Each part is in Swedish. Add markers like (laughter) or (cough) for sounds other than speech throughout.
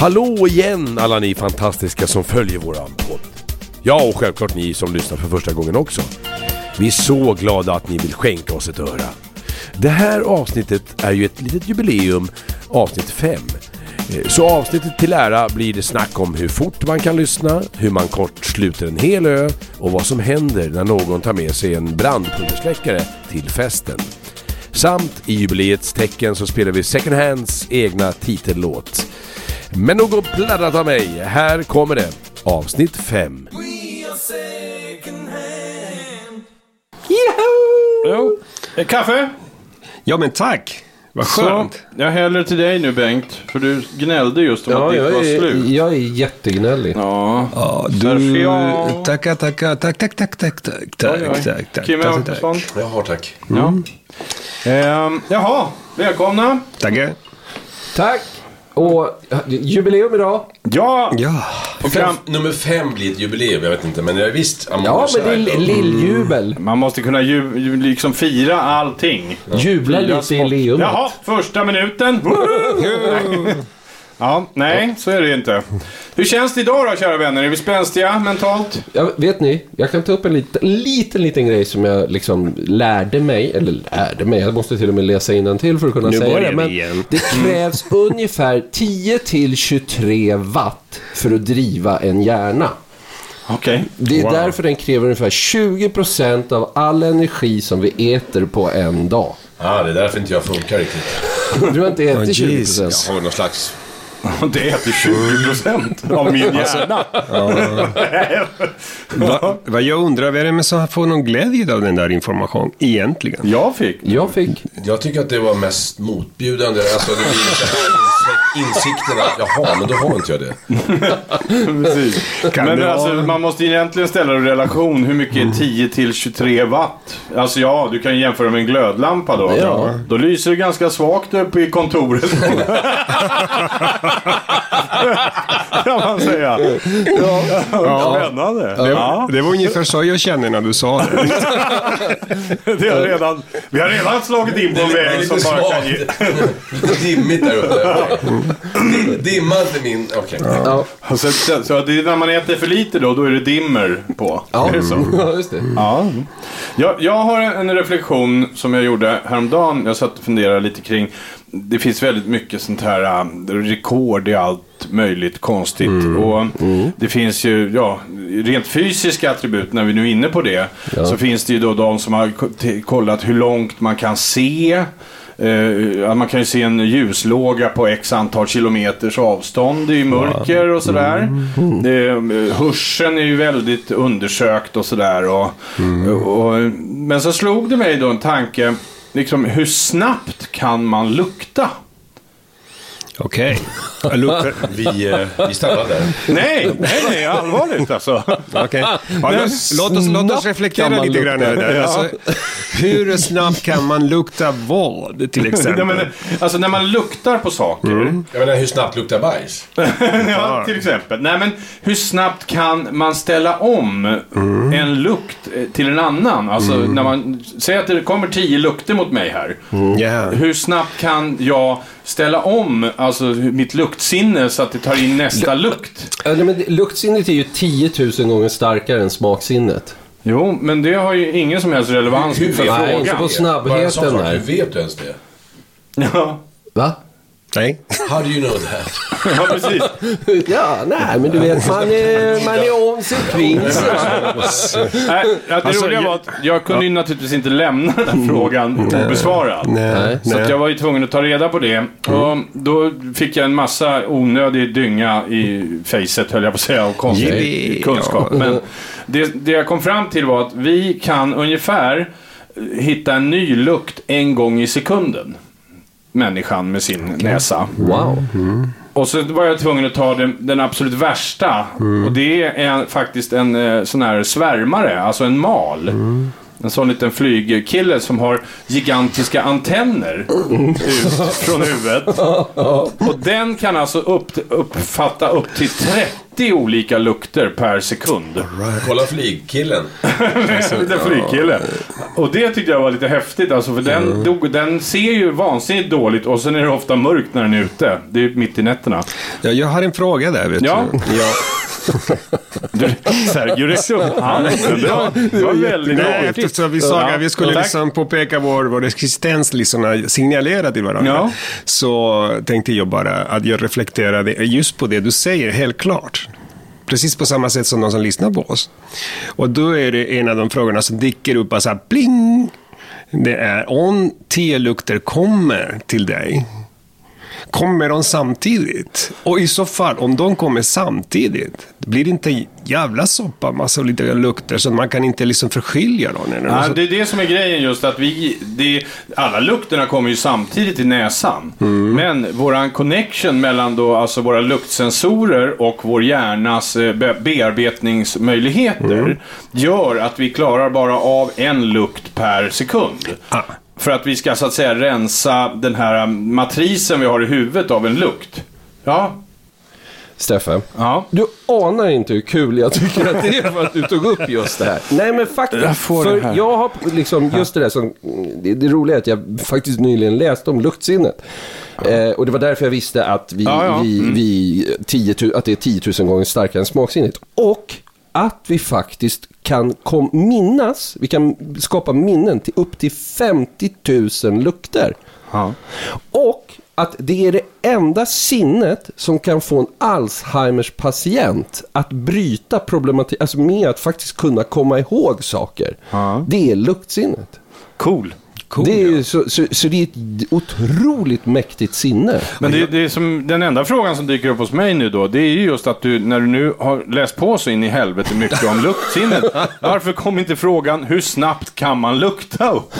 Hallå igen alla ni fantastiska som följer våran podd. Ja, och självklart ni som lyssnar för första gången också. Vi är så glada att ni vill skänka oss ett öra. Det här avsnittet är ju ett litet jubileum, avsnitt 5. Eh, så avsnittet till ära blir det snack om hur fort man kan lyssna, hur man kort sluter en hel ö och vad som händer när någon tar med sig en brandpulversläckare till festen. Samt i jubileets tecken så spelar vi Second Hands egna titellåt. Men nog pladdrat av mig, här kommer det. Avsnitt 5. Jo. Eh, Kaffe? Ja men tack! Vad Så, skönt. jag häller till dig nu Bengt. För du gnällde just om att Ja, ditt jag var slut. jag är jättegnällig. Ja. Ja, du... Sergio. Tackar, tackar, tack, tack, tack, tack, tack, tack, tack, tack, Kim tack, tack. Åkesson. Jaha, tack. Ja. Ehm, jaha, välkomna. Tackar. Tack! Och ja, jubileum idag. Ja, Ja. och fram, nummer 5 blir ett jubileum, jag vet inte, men jag visst. Ja, men det är li- lilljubel. man måste kunna ju, ju, liksom fira allting. Jubla Fira lite i leumet. Jaha, första minuten. Ja, nej, så är det ju inte. Hur känns det idag då, kära vänner? Är vi spänstiga mentalt? Ja, vet ni, jag kan ta upp en liten, liten, liten grej som jag liksom lärde mig, eller lärde mig, jag måste till och med läsa till för att kunna Nu säga det. vi Men igen. det krävs ungefär 10 till 23 watt för att driva en hjärna. Okej. Det är Wow. därför den kräver ungefär 20% av all energi som vi äter på en dag. Ja, det är därför inte jag funkar riktigt. Du har inte ätit Oh, 20%? Jesus. Jag har någon slags... Det äter 20% av min hjärna. Va, vad jag undrar, vad är det med som får någon glädje av den där informationen egentligen? Jag fick. Jag fick... Jag tycker att det var mest motbjudande. Alltså, det blir så här insikten att jaha, men då har inte jag det. (laughs) Precis. Kan Men det alltså, vara- man måste egentligen ställa det i relation. Hur mycket är 10 till 23 watt? Alltså ja, du kan jämföra med en glödlampa då. Ja. Då lyser det ganska svagt uppe i kontoret. (laughs) kan man säga. Ja. Spännande. Ja. Det var ungefär så jag kände när du sa det. (laughs) Det har redan, vi har redan slagit in på en Det är väg som bara kan ge... svagt. Lite dimmigt där uppe. Okej. Dimma inte min... Okej. Ja, Så, så, så det är när man äter för lite då, då är det dimmer på. ja. Är det så? (laughs) ja just det. Ja. Jag, jag har en reflektion som jag gjorde häromdagen. Jag satt och funderade lite kring. Det finns väldigt mycket sånt här äh, rekord i allt möjligt konstigt. Och Det finns ju, ja, rent fysiska attribut, när vi nu är inne på det. Så finns det ju då de som har kollat hur långt man kan se. Eh, man kan ju se en ljuslåga på x antal kilometers avstånd i mörker och sådär. Eh, hörseln är ju väldigt undersökt och sådär. Och, och, men så slog det mig då en tanke. Liksom, hur snabbt kan man lukta? Okej. Luktar... Vi, eh, vi stannar där. Nej, nej, nej, allvarligt alltså. Okej. Ja, låt, oss, låt oss reflektera lite grann över det. Ja. Alltså, hur snabbt kan man lukta vad, till Nej, exempel? men, alltså när man luktar på saker. Jag menar, hur snabbt luktar bajs? (laughs) ja, till exempel. Nej, men hur snabbt kan man ställa om en lukt eh, till en annan? Alltså, när man säger att det kommer tio lukter mot mig här. Ja. Hur snabbt kan jag ställa om alltså, mitt luktsinne så att det tar in nästa lukt? Ja, men luktsinnet är ju 10 000 gånger starkare än smaksinnet. Jo, men det har ju ingen som helst relevans för vet Nej, frågan. inte på Bara en snabbheten sån sak, där. Hur vet du ens det? Ja, Va? Nej. How do you know that? (laughs) ja, precis. (laughs) Ja, nej, men du vet, man är, man är om. Nej, det Alltså, roliga jag- var att jag kunde ju naturligtvis inte lämna den här frågan obesvarad. Nej. Så att jag var ju tvungen att ta reda på det. Och då fick jag en massa onödig dynga i facet, höll jag på att säga, av konstig kunskap. ja. Men det, det jag kom fram till var att vi kan ungefär hitta en ny lukt en gång i sekunden. Människan med sin näsa. Wow. Och så var jag tvungen att ta den, den absolut värsta. Och det är faktiskt en eh, sån här svärmare, alltså en mal. En sån liten flygkille som har gigantiska antenner ut (laughs) från huvudet. (laughs) Och den kan alltså upp, uppfatta upp till 50 olika lukter per sekund. Kolla flygkillen. (laughs) Lite flygkille. Och det tyckte jag var lite häftigt alltså, för den, dog, den ser ju vansinnigt dåligt och sen är det ofta mörkt när den är ute. Det är mitt i nätterna. Ja, jag har en fråga där, vet Ja. du. Ja. (laughs) Du, räckte upp handen. Det var, det var väldigt artigt. eftersom vi sa Ja, att vi skulle tack. liksom påpeka vår, vår existens, liksom signalera till varandra. Ja. Så tänkte jag bara att jag reflekterade just på det du säger, helt klart. Precis på samma sätt som de som lyssnar på oss. Och då är det en av de frågorna som dyker upp, alltså pling! Det är om tio lukter kommer till dig, kommer de samtidigt? Och i så fall, om de kommer samtidigt, blir det inte en jävla soppa massa olika lukter så att man kan inte liksom förskilja dem? Ja, något det är det som är grejen just att vi, det, alla lukterna kommer ju samtidigt i näsan. Mm. Men våran connection mellan då, alltså våra luktsensorer och vår hjärnas eh, be bearbetningsmöjligheter Mm. gör att vi klarar bara av en lukt per sekund. Ah. För att vi ska så att säga rensa den här matrisen vi har i huvudet av en lukt. Ja. Steffe, Ja. du anar inte hur kul jag tycker att det är för att du tog upp just det här. Nej men faktiskt, Jag får för det här. jag har liksom just det där som, det, det roliga är att jag faktiskt nyligen läste om luktsinnet. Eh, och det var därför jag visste att, vi, Ja, ja. vi, Mm. vi 10 000, att det är 10 000 gånger starkare än smaksinnet. Och att vi faktiskt kan kom, minnas, vi kan skapa minnen till upp till 50 000 lukter. ja. Och att det är det enda sinnet som kan få en Alzheimers patient att bryta problematik, alltså med att faktiskt kunna komma ihåg saker. Ja. Det är luktsinnet. Cool. Det är, ju så, så, så det är ett otroligt mäktigt sinne. Men det, det är som, den enda frågan som dyker upp hos mig nu då, det är ju just att du, när du nu har läst på så in i helvete mycket om luktsinnet, (laughs) varför kom inte frågan, hur snabbt kan man lukta upp?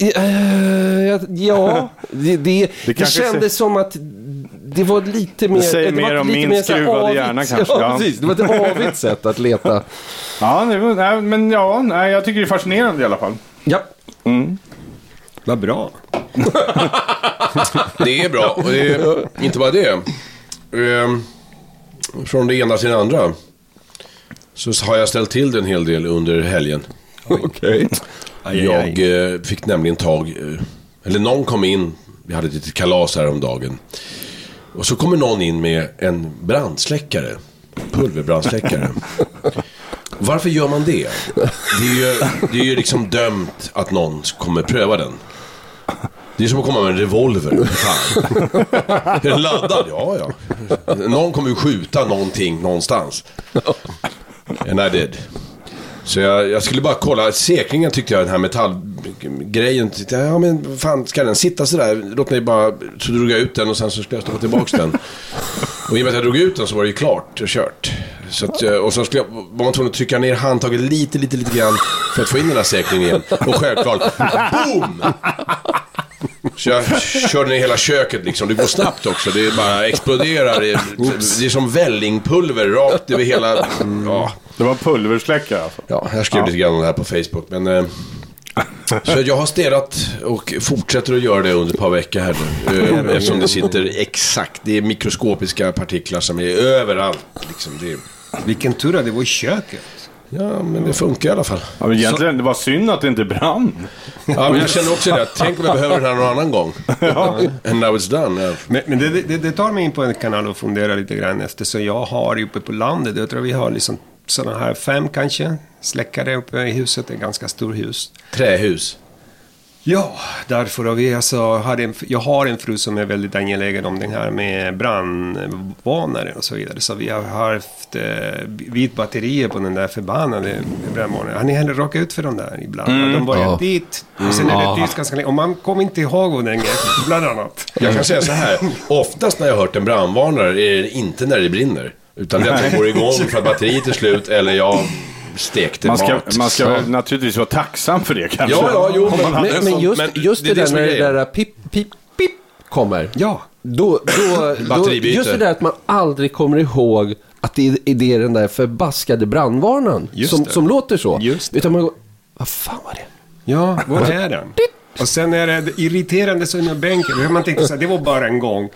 Eh, ja, ja, det, det, det, kändes som att det var lite mer... säger det var mer om lite min mer skruvade hjärna (laughs) kanske, Ja, ja. precis. Det var ett avigt sätt att leta. (laughs) Ja, det, var- nej, men ja, nej, jag tycker det är fascinerande i alla fall. Ja. Vad bra. (laughs) Det är bra. Och det är inte bara det. Ehm, Från det ena till det andra. Så har jag ställt till det en hel del under helgen. Okej. Jag eh, fick nämligen tag, eh, eller någon kom in, vi hade ett litet kalas här om dagen. Och så kommer någon in med en brandsläckare, pulverbrandsläckare. Varför gör man det? Det är ju, det är ju liksom dömt att någon kommer pröva den. Det är som att komma med en revolver. Fan. Är den laddad? Ja, ja. Någon kommer ju skjuta någonting någonstans. And I did. Så jag, jag skulle bara kolla, säkringen tyckte jag, den här metallgrejen. tyckte jag, Ja men fan, ska den sitta sådär? Låt mig bara, så drog jag ut den och sen så skulle jag stoppa tillbaka den. Och i och med att jag drog ut den så var det ju klart och kört. Så att, eh, och så skulle jag, var man tvungen att trycka ner handtaget lite, lite, lite grann för att få in den här säkringen igen. Och självklart, boom! Så jag körde ner hela köket liksom. Det går snabbt också. Det bara exploderar. Det, det är som vällingpulver rakt över hela... Ja, Det var pulversläckare alltså. Ja, jag skrev lite grann om det här på Facebook. Men, eh, så jag har städat och fortsätter att göra det under ett par veckor här nu. Eh, eftersom det sitter exakt, det är mikroskopiska partiklar som är överallt. Liksom. Det, Vilken tur att det var i köket. ja, men det funkar i alla fall. Ja, men egentligen, det var synd att det inte brann. Ja, men jag känner också det. Tänk om jag behöver den här någon annan gång. And now it's done. Ja. Men, men det, det, det tar mig in på en kanal och funderar lite grann eftersom jag har uppe på landet, jag tror vi har liksom sådana här fem kanske, släckare uppe i huset, det är ett ganska stort hus. Trähus. Ja, därför har vi alltså, hade en, jag har en fru som är väldigt angelägen om den här med brandvarnare och så vidare. Så vi har haft eh, vit batterier på den där förbannade brandvarnaren. Har ni heller råkat ut för de där ibland? De börjar Ja. dit och sen är det tyst ganska länge. Och man kommer inte ihåg vad den är, bland annat. Jag kan säga så här. Oftast när jag har hört en brandvarnare är det inte när det brinner. Utan det är att den går igång för att batteriet är slut eller jag stekte Man ska, mat. man ska väl naturligtvis vara tacksam för det kanske. Ja, ja, jo, men- Men, en men just, men just det det, är det där när det där pip, pip, pip kommer. Ja. Då, då, då, just det där att man aldrig kommer ihåg att det är, det är den där förbaskade brandvarnaren som, som låter så. Just det. Utan man går, vad fan var det? Ja, vad är den? Och sen är det irriterande som med bänken. Man tänker så här, det var bara en gång.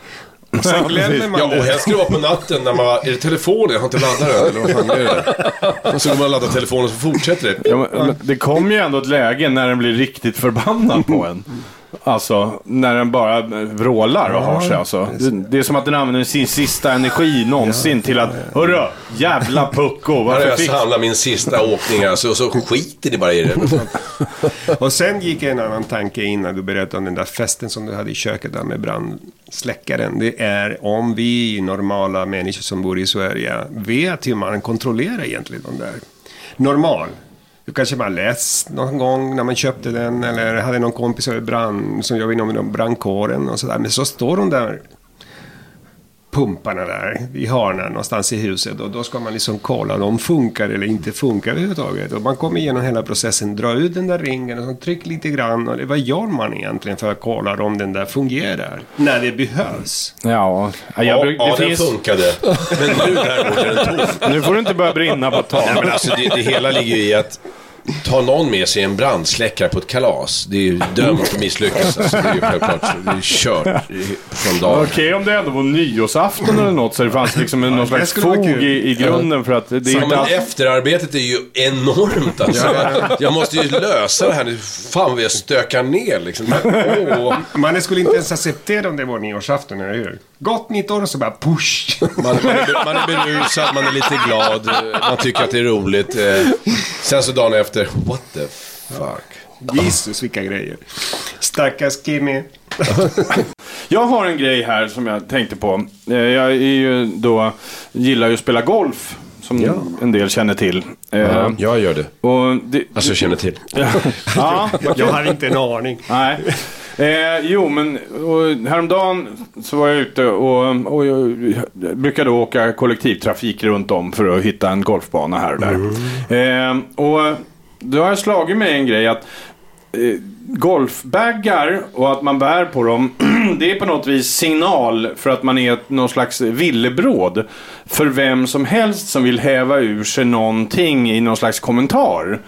(laughs) Sen glömmer man Ja, och det. helst ska det vara på natten när man... Är det telefonen? Jag har inte laddat den. Eller vad fan är det? Och så går man och laddar telefonen och så fortsätter det. Ja, men, men det kommer ju ändå ett läge när den blir riktigt förbannad på en. Alltså, när den bara vrålar och har sig. Alltså. Det, det är som att den använder sin sista energi någonsin till att Hörru, jävla pucko, varför jag fick... samlat min sista åkning alltså, och så skiter ni bara i det. (laughs) Och sen gick en annan tanke in när du berättade om den där festen som du hade i köket där med brandsläckaren. Det är om vi normala människor som bor i Sverige vet hur man kontrollerar egentligen de där. Normal. Du kanske man läst någon gång när man köpte den eller hade någon kompis som, brand, som jobbade inom brandkåren och sådär. Men så står de där pumparna där i hörnan någonstans i huset och då ska man liksom kolla om de funkar eller inte funkar överhuvudtaget. Och man kommer igenom hela processen, dra ut den där ringen och så tryck lite grann. Och det, vad gör man egentligen för att kolla om den där fungerar? När det behövs. Ja, jag Ja, bruk, ja det den finns... funkade. (laughs) Men nu däremot är den tom. Nu får du inte börja brinna på ett tag. Nej, men alltså, det, det hela ligger ju i att ta någon med sig en brandsläckare på ett kalas. Det är ju dömt att misslyckas. Alltså, det är ju självklart. Det är kört från dagen. Okej om det ändå var nyårsafton eller något så det fanns liksom någon slags fog i, i grunden för att det är Ja, inte men alls... efterarbetet är ju enormt alltså. Jag, jag måste ju lösa det här nu. Fan vad jag stökar ner liksom. Men, åh. Man skulle inte ens acceptera om det var nyårsafton, eller hur? Gott nytt år och så bara push. Man, man, är, man är berusad, man är lite glad, man tycker att det är roligt. eh. Sen så dagen efter, what the fuck. Jesus vilka grejer. Stackars Kimmy. (laughs) Jag har en grej här som jag tänkte på. Eh, Jag är ju då, gillar ju att spela golf. Som en del känner till. Eh, Jag gör det. Och det, Alltså jag känner till. (laughs) ja, (laughs) Jag har inte en aning. nej. Eh, jo, men och häromdagen så var jag ute och, och jag brukade åka kollektivtrafik runt om för att hitta en golfbana här och där. Eh, och då har jag slagit mig en grej att eh, golfbaggar och att man bär på dem, (clears throat) det är på något vis signal för att man är någon slags villebråd för vem som helst som vill häva ur sig någonting i någon slags kommentar.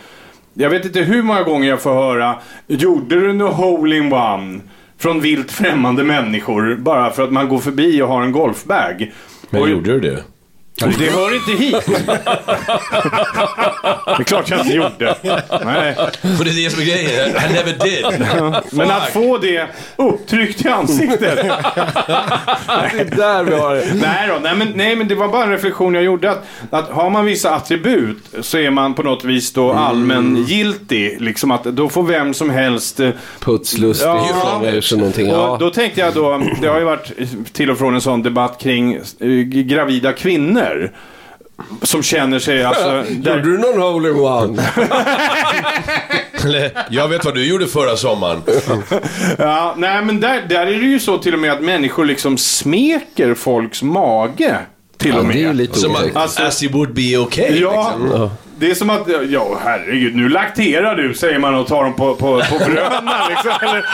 Jag vet inte hur många gånger jag får höra Gjorde du något hole-in-one? Från vilt främmande människor bara för att man går förbi och har en golfbag. Men Och- gjorde du det? Det hör inte hit. det är klart jag inte gjorde. Nej. För det är det som är grejen. I never did. Men att få det upptryckt i ansiktet. Det är där vi har det. nej, då, nej, men, nej, men det var bara en reflektion jag gjorde. Att, att har man vissa attribut så är man på något vis då allmängiltig. Liksom att då får vem som helst eh, Putslustig, Ja. någonting. Och Ja. då tänkte jag då, det har ju varit till och från en sån debatt kring eh, gravida kvinnor. Som känner sig alltså... (laughs) Gjorde du någon hole-in-one? (laughs) Jag vet vad du gjorde förra sommaren. (laughs) Ja, nej men där, där är det ju så till och med att människor liksom smeker folks mage. Till Ja, och det är ju med. lite Alltså- as it would be okay. Ja, Liksom. Det är som att, ja herregud, nu lakterar du säger man och tar dem på, på, på bröderna (laughs) liksom. Eller,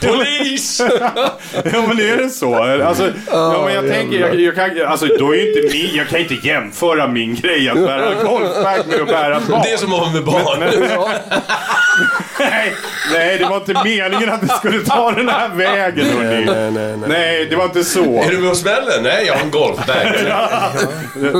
(laughs) Polis! ja men är det så? Alltså, ja men jag tänker, jag, jag kan, alltså då är inte min, jag kan inte jämföra min grej att bära (laughs) golfbag med att bära barn. Det är som att ha med barn. Nej, nej, det var inte meningen att det skulle ta den här vägen hörni. Nej, nej, nej. Nej, det var inte så. Är du med och smäller? Nej, jag har en golfbag.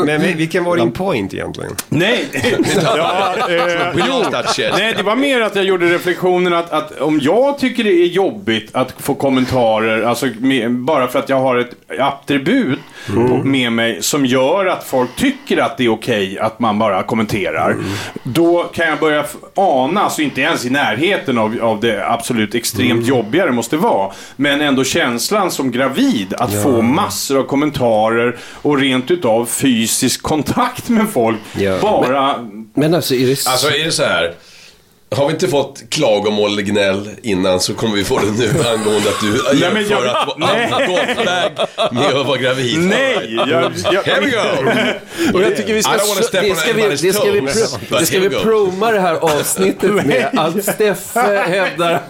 Men vi- vilken var din point egentligen? Nej, (laughs) ja, eh, (laughs) shit. (laughs) nej, det var mer att jag gjorde reflektionen att, att om jag tycker det är jobbigt att få kommentarer, alltså med, bara för att jag har ett attribut på, med mig som gör att folk tycker att det är okej att man bara kommenterar. Då kan jag börja ana, alltså inte ens i närheten av, av det absolut extremt jobbiga det måste vara, men ändå känslan som gravid att få massor av kommentarer och rent utav fysisk kontakt med folk. Ja. Bara Men alltså, är det... Alltså är det så här. Har vi inte fått klagomål eller gnäll innan så kommer vi få det nu angående att du men jämför jag- att vara golfbag med att vara gravid. Nej! Jag, jag, Here we go! Och jag tycker vi ska, det ska, vi, det ska, vi, det ska vi proma det här avsnittet med att Steffe (laughs) hävdar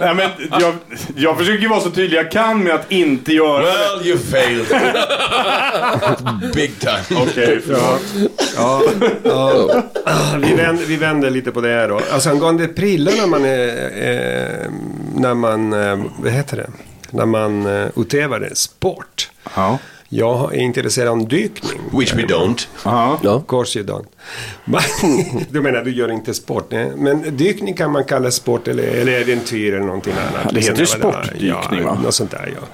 Nej, men jag, jag försöker vara så tydlig jag kan med att inte göra det. Well, you failed. (laughs) Big time. Okej, (laughs) förlåt. Ja, ja. Vi, vänder, vi vänder lite på det här då. Alltså angående prillor när man är, eh, när man, eh, vad heter det? När man eh, utövar sport. Ja. Jag är intresserad av dykning. Which we don't. Ja. Ja. Of course you don't. (laughs) Du menar, du gör inte sport? Nej. Men dykning kan man kalla sport eller, eller äventyr eller någonting annat. det heter ju Liksom, sportdykning, ja, va? Något sånt där, ja.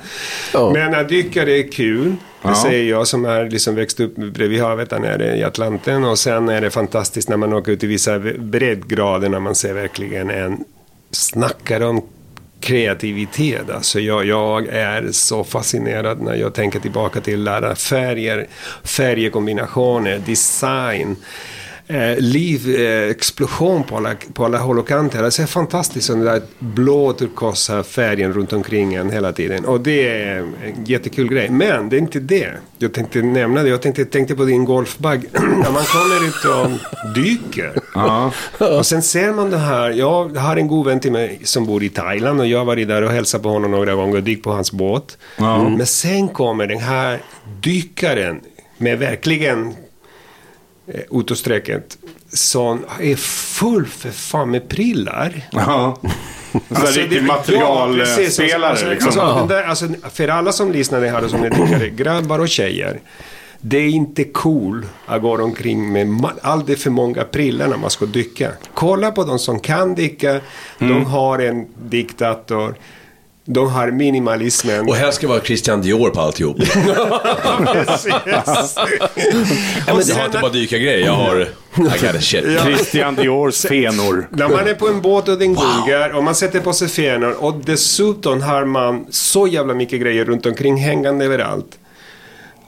Ja. Men att dyka det är kul. Det Ja. säger jag som har liksom växt upp bredvid havet där nere i Atlanten. Och sen är det fantastiskt när man åker ut i vissa breddgrader när man ser verkligen en snackar om kreativitet. Alltså jag, jag är så fascinerad när jag tänker tillbaka till lära färger, färgkombinationer, design. Eh, liv, eh, på alla, på alla håll och kanter. Det är fantastiskt, den där blå turkosa färgen runt omkring en hela tiden. Och det är en jättekul grej. Men det är inte det. Jag tänkte nämna det. Jag tänkte, tänkte på din golfbag. (clears throat) När man kommer ut och dyker. Ja. Och sen ser man det här. Jag har en god vän till mig som bor i Thailand och jag har varit där och hälsat på honom några gånger och dykt på hans båt. Men sen kommer den här dykaren med verkligen eh, utåsträcket som är full för fan med prillar. Ja. Så Alltså, riktig det- materialspelare liksom. Alltså, alltså, den där, alltså, för alla som lyssnar här och som är dykkare, grabbar och tjejer. Det är inte cool att gå omkring med alldeles för många prillar när man ska dyka. Kolla på de som kan dyka. De har en diktator. De har minimalismen. Och här ska vara Christian Dior på alltihop. (laughs) Precis. Jag har inte bara dykargrejer, jag har... I got a shit. Christian Diors fenor. När man är på en båt och den gungar och man sätter på sig fenor och dessutom har man så jävla mycket grejer runt omkring hängande överallt.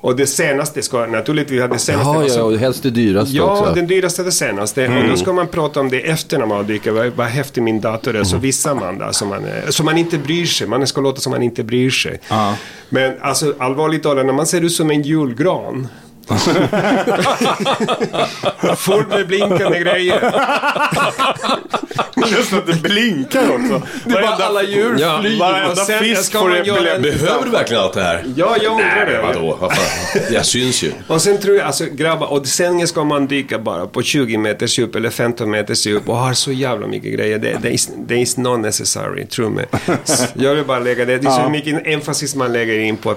Och det senaste ska naturligtvis ha det senaste. Jaha, vara ja, så- och helst det dyraste Ja, också. den dyraste det senaste. Och då ska man prata om det efter när man dyker. Vad, vad häftig min dator är. Så vissar man där. Som man, som man inte bryr sig. Man ska låta som man inte bryr sig. Men alltså allvarligt talat, när man ser ut som en julgran. Full med (laughs) blinkande grejer. (laughs) Just att det blinkar också. Det är bara alla djur Ja. flyger. Varenda Och sen fisk får epilepsi. Behöver du verkligen allt det här? Ja, jag undrar Nej, det. vadå? (laughs) Jag syns ju. Och sen tror jag, alltså grabbar, och sen ska man dyka bara på 20 meters djup eller 15 meters djup och har så jävla mycket grejer. Det, det, is, det is not necessary, tro mig. Jag vill bara lägga det. Det är så Ja. mycket emphasis man lägger in på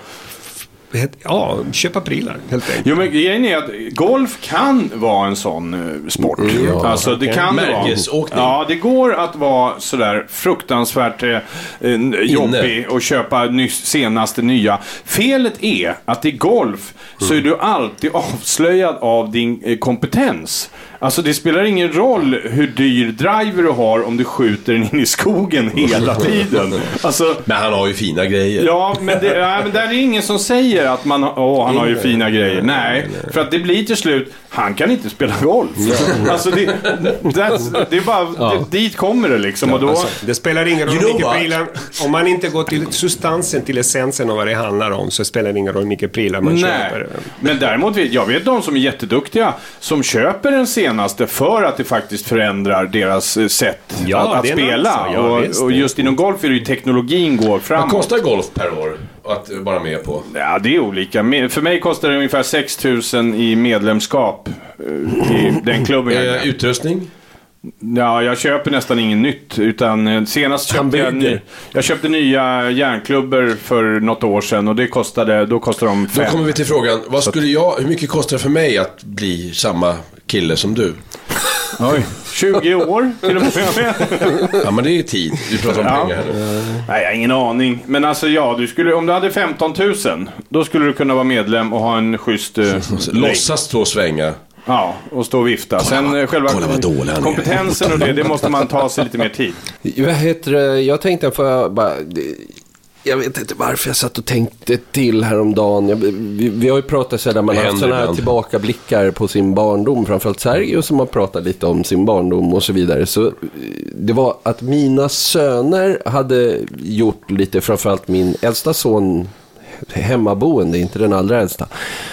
Ja, köpa prylar helt enkelt. Jo, men grejen är att golf kan vara en sån eh, sport. ja, alltså, det kan det vara. Märkesåkning. Ja, det går att vara sådär fruktansvärt eh, jobbig och köpa nyss, senaste nya. Felet är att i golf så är du alltid avslöjad av din eh, kompetens. Alltså det spelar ingen roll hur dyr driver du har om du skjuter den in i skogen hela tiden. Alltså, Men han har ju fina grejer. Ja, men, det, ja, men där är ingen som säger att man, åh, han har ju fina grejer. Nej, för att det blir till slut, han kan inte spela golf. Alltså det, det är bara, det, dit kommer det liksom. Och då, Alltså, det spelar ingen roll hur mycket prylar... Om man inte går till substansen, till essensen av vad det handlar om, så spelar det ingen roll hur mycket prylar man nej. köper. Men däremot, vet, jag vet de som är jätteduktiga som köper den senaste för att det faktiskt förändrar deras eh, sätt Ja, att, att spela. Ja, och, visst. och just inom golf är det ju teknologin går Vad framåt. kostar golf per år att vara med på? Ja, det är olika. För mig kostar det ungefär 6 000 i medlemskap eh, i den klubben Eh, utrustning? Ja, jag köper nästan inget nytt. Utan eh, senast köpte jag, ny, jag köpte nya järnklubbor för något år sedan och det kostade, då kostade de Då fem. kommer vi till frågan, vad skulle jag, hur mycket kostar det för mig att bli samma kille som du? Oj, 20 år till börja med. Ja men det är tid, vi pratar om Ja. pengar. Nej, jag har ingen aning. Men alltså ja, du skulle, om du hade 15 000, då skulle du kunna vara medlem och ha en schysst eh. (laughs) Låtsas och svänga. Ja, och stå och vifta. Sen eh, själva kolla vad dålig han kompetensen och det, det måste man ta sig lite mer tid. Vad heter? Jag tänkte, får jag bara... Jag vet inte varför jag satt och tänkte till häromdagen. Jag, vi, vi har ju pratat så här, där man har haft sådana här tillbakablickar på sin barndom. Framförallt Sergio som har pratat lite om sin barndom och så vidare. Så det var att mina söner hade gjort lite, framförallt min äldsta son hemmaboende, inte den allra äldsta.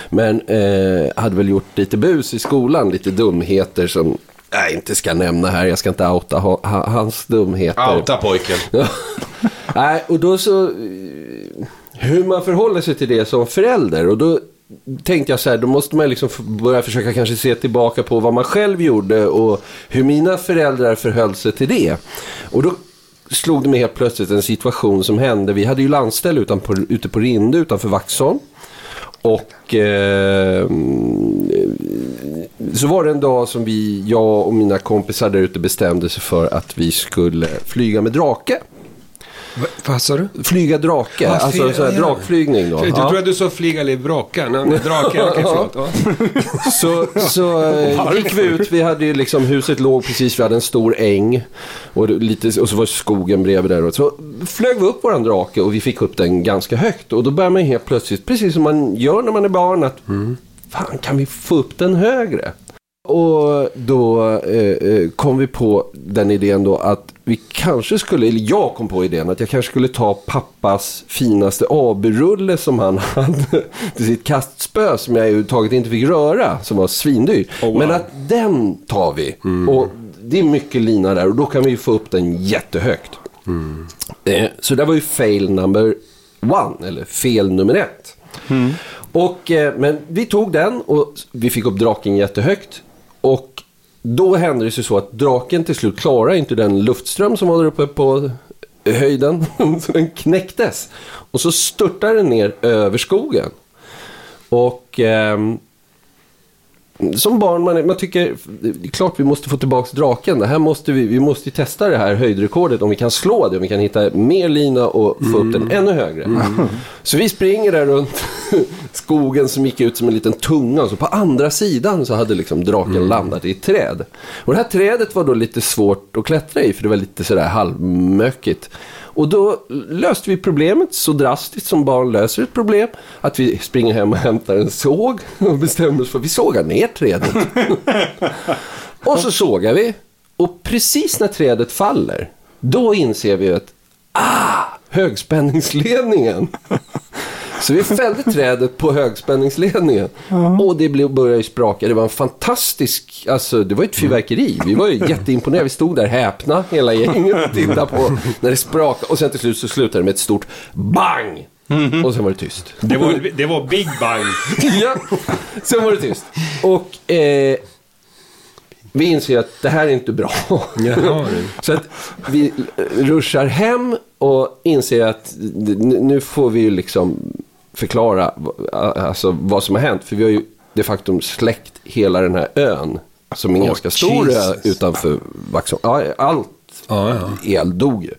Men eh, hade väl gjort lite bus i skolan, lite dumheter som... Jag inte ska nämna här. Jag ska inte outa ha, ha, hans dumheter. Outa pojken. (laughs) Nej, och då så... Hur man förhåller sig till det som förälder. Och då tänkte jag så här, då måste man liksom börja försöka kanske se tillbaka på vad man själv gjorde och hur mina föräldrar förhöll sig till det. Och då slog det mig helt plötsligt en situation som hände. Vi hade ju landställ utanpå, ute på Rinde utanför Vaxholm. Och eh, så var det en dag som vi, jag och mina kompisar där ute bestämde sig för att vi skulle flyga med drake. Va, vad sa du? Flyga drake, Ja, alltså så här ja. drakflygning då. Jag Ja. tror att du sa flyga eller braka. Nej, nej, drake, (laughs) okej förlåt. Ja. Så, så eh, gick vi ut, vi hade ju liksom, huset låg precis, vi hade en stor äng. Och, lite, och så var skogen bredvid där. Och så flög vi upp våran drake och vi fick upp den ganska högt. Och då börjar man helt plötsligt, precis som man gör när man är barn, att fan kan vi få upp den högre? Och då eh, eh, kom vi på den idén då att vi kanske skulle, eller jag kom på idén att jag kanske skulle ta pappas finaste AB-rulle som han (laughs) hade till sitt kastspö som jag överhuvudtaget inte fick röra, som var svindyr. Men att den tar vi. Och det är mycket lina där och då kan vi få upp den jättehögt. Eh, så det var ju fail number one, eller fel nummer ett. Och, eh, men vi tog den och vi fick upp draken jättehögt. Och då hände det sig så att draken till slut klarade inte den luftström som var där uppe på höjden. (laughs) Så den knäcktes. Och så störtade den ner över skogen. Och ehm, som barn, man, man tycker det är klart vi måste få tillbaka draken. Det här måste vi, vi måste ju testa det här höjdrekordet om vi kan slå det, om vi kan hitta mer lina och få upp den ännu högre. Så vi springer där runt skogen som gick ut som en liten tunga. Och så på andra sidan så hade liksom draken landat i ett träd. Och det här trädet var då lite svårt att klättra i för det var lite sådär halvmökigt. Och då löste vi problemet så drastiskt som barn löser ett problem. Att vi springer hem och hämtar en såg och bestämmer oss för att vi sågar ner trädet. (laughs) och så sågar vi. Och precis när trädet faller, då inser vi att ah, högspänningsledningen. Så vi fällde trädet på högspänningsledningen. Och det blev, började ju spraka. Det var en fantastisk, alltså det var ett fyrverkeri. Vi var ju jätteimponerade. Vi stod där häpna hela gänget och tittade på när det sprakade. Och sen till slut så slutade det med ett stort bang. Och sen var det tyst. Det, var, det var Big Bang. (laughs) ja, sen var det tyst. Och eh, vi inser att det här är inte bra. (laughs) Så att vi ruschar hem och inser att nu får vi ju liksom förklara alltså, vad som har hänt. För vi har ju de facto släckt hela den här ön. Som är en ganska stor ö Jesus. utanför Vaxholm. Ja, allt Ja, ja. el dog ju.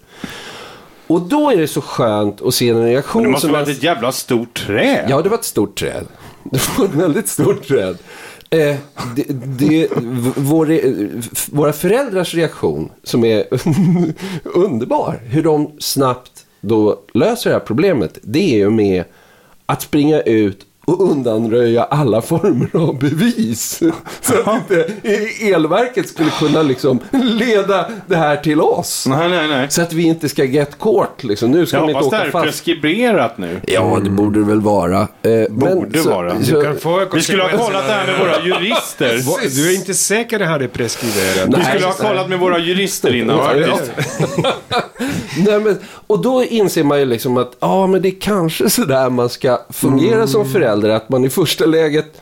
Och då är det så skönt att se en reaktion Det måste som vara ett jävla stort träd. Ja, det var ett stort träd. (laughs) Det var ett väldigt stort träd. Eh, det, det, vår, våra föräldrars reaktion, som är (laughs) underbar, hur de snabbt då löser det här problemet, det är ju med att springa ut och undanröja alla (laughs) former av bevis. (laughs) Så att inte elverket skulle kunna liksom leda det här till oss. Nej, nej, nej. Så att vi inte ska get caught. Liksom. Nu ska Jag de inte hoppas det åka här är fast. preskriberat nu. Ja, det borde det väl vara. Eh, Borde vara. Du Så, kan få Vi skulle ha kollat det här med våra jurister. (laughs) Va- Du är inte säker det här är preskriberat? Vi Nej, skulle ha så kollat med våra jurister innan Ja, faktiskt. Nej, men, och då inser man ju liksom att ja, men det är kanske sådär man ska fungera som förälder. Att man i första läget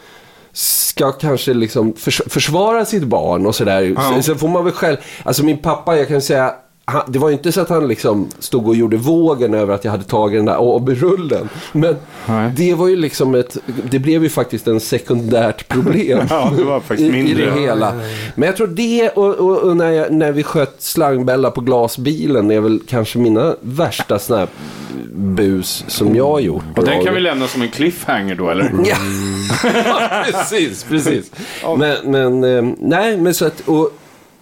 ska kanske liksom förs försvara sitt barn och sådär. Ja. Sen får man väl själv, alltså min pappa, jag kan säga, han, det var ju inte så att han liksom stod och gjorde vågen över att jag hade tagit den där AB-rullen. Men Nej. det var ju liksom ett, det blev ju faktiskt en sekundärt problem. (laughs) Ja, det var faktiskt I, i mindre. det hela. Men jag tror det och, och, och när, jag, när vi sköt slangbällar på glasbilen är väl kanske mina värsta såna här bus som jag har gjort. Och den kan vi lämna som en cliffhanger då, eller? (laughs) Ja, precis, precis. Men, men eh, nej, men så att, och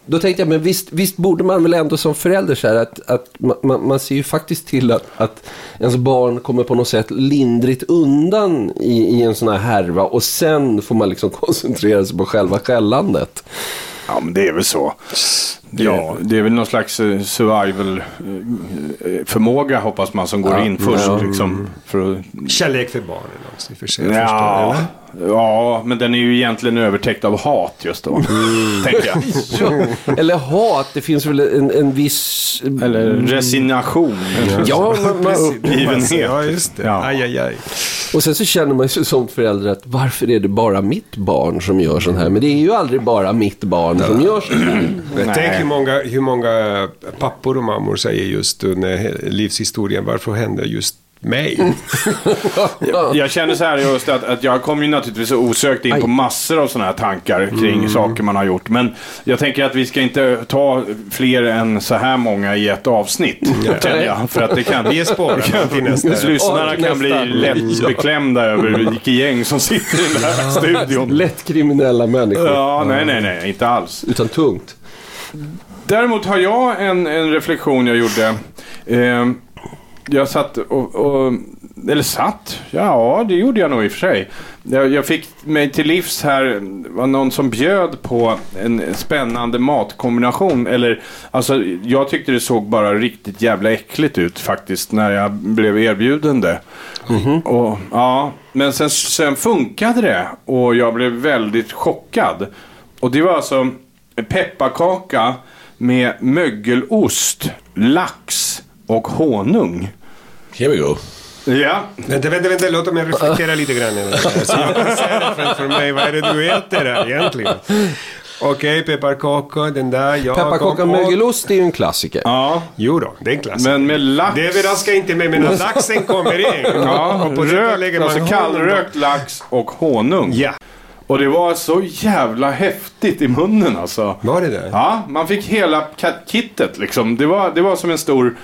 då tänkte jag, men visst, visst borde man väl ändå som förälder så här att, att man, man, ser ju faktiskt till att, att ens barn kommer på något sätt lindrigt undan i, i en sån här härva och sen får man liksom (laughs) koncentrera sig på själva skällandet. Ja, men det är väl så. Ja. det är väl någon slags eh, survival-förmåga hoppas man som går Ja, in först. ja. Liksom, för att, Kärlek för barnen också i och för sig. ja, förstår, ja, men den är ju egentligen övertäckt av hat just då. (laughs) Tänker jag. Eller hat, det finns väl en, en viss... Eller resignation. Ja, man, man, Uppgivenhet. Ja, just det. Ja. Aj, aj, aj. och sen så känner man ju som förälder att varför är det bara mitt barn som gör sån här? Men det är ju aldrig bara mitt barn som gör så här. Nej. Hur många, hur många pappor och mammor säger just under livshistorien, varför händer just mig? (laughs) Jag känner så här just att, att jag kommer ju naturligtvis osökt in Aj. på massor av sådana här tankar kring saker man har gjort. Men jag tänker att vi ska inte ta fler än så här många i ett avsnitt. Känner jag. För att det kan... Vi är spårade till nästa. Lyssnarna kan bli lätt beklämda över vilket gäng som sitter i den här studion. Lätt kriminella människor. Ja, nej, nej, nej, inte alls. Utan tungt. Däremot har jag en, en reflektion jag gjorde. Eh, jag satt och, och... Eller satt? Ja, det gjorde jag nog i och för sig. Jag, jag fick mig till livs här, var någon som bjöd på en spännande matkombination. Eller, alltså, jag tyckte det såg bara riktigt jävla äckligt ut faktiskt när jag blev erbjuden det. Och, ja, men sen, sen funkade det och jag blev väldigt chockad. Och det var alltså pepparkaka med mögelost, lax och honung. Here we go. Ja, Vänta, vänta, vänta, låt mig reflektera lite grann. Så jag kan säga det framför mig, vad är det du äter här egentligen? Okej, pepparkaka, den där, ja. Pepparkaka och mögelost är ju en klassiker. ja. Jo då, det är en klassiker. men med lax. Det överraskar inte mig, men när laxen kommer in. Ja, och på rökt, lägger man alltså kallrökt lax och honung. Ja, Och det var så jävla häftigt i munnen alltså. var det det? Ja, man fick hela kittet liksom. Det var, det var som en stor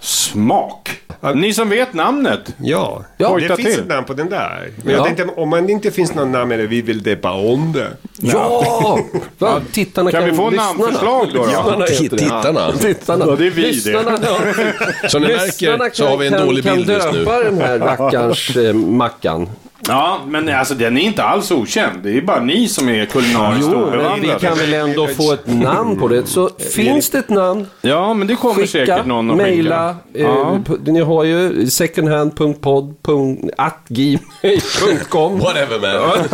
smak. Ni som vet namnet. Ja, Ja, det hojta finns till. ett namn på den där. Men Ja. jag tänkte, om man inte finns någon namn eller vi vill deppa om det. Ja! Va? (laughs) Tittarna Kan kan, vi få lyssnarna. namnförslag då? då? Lyssnarna det. Tittarna. Tittarna. Ja, det är vi det. Lyssnarna, ja. Som ni Lyssnarna märker så har vi en kan- dålig kan bild just nu. döpa den här rackarns eh, mackan. Ja, men alltså den är inte alls okänd. Det är bara ni som är kulinariskt Jo, men vi obevandrade. kan väl ändå få ett namn på det. Så finns det ett namn, Ja, men det kommer skicka, säkert någon att mejla. Eh, Ja. p- Ni har ju secondhand.pod.gmail.com. Whatever man.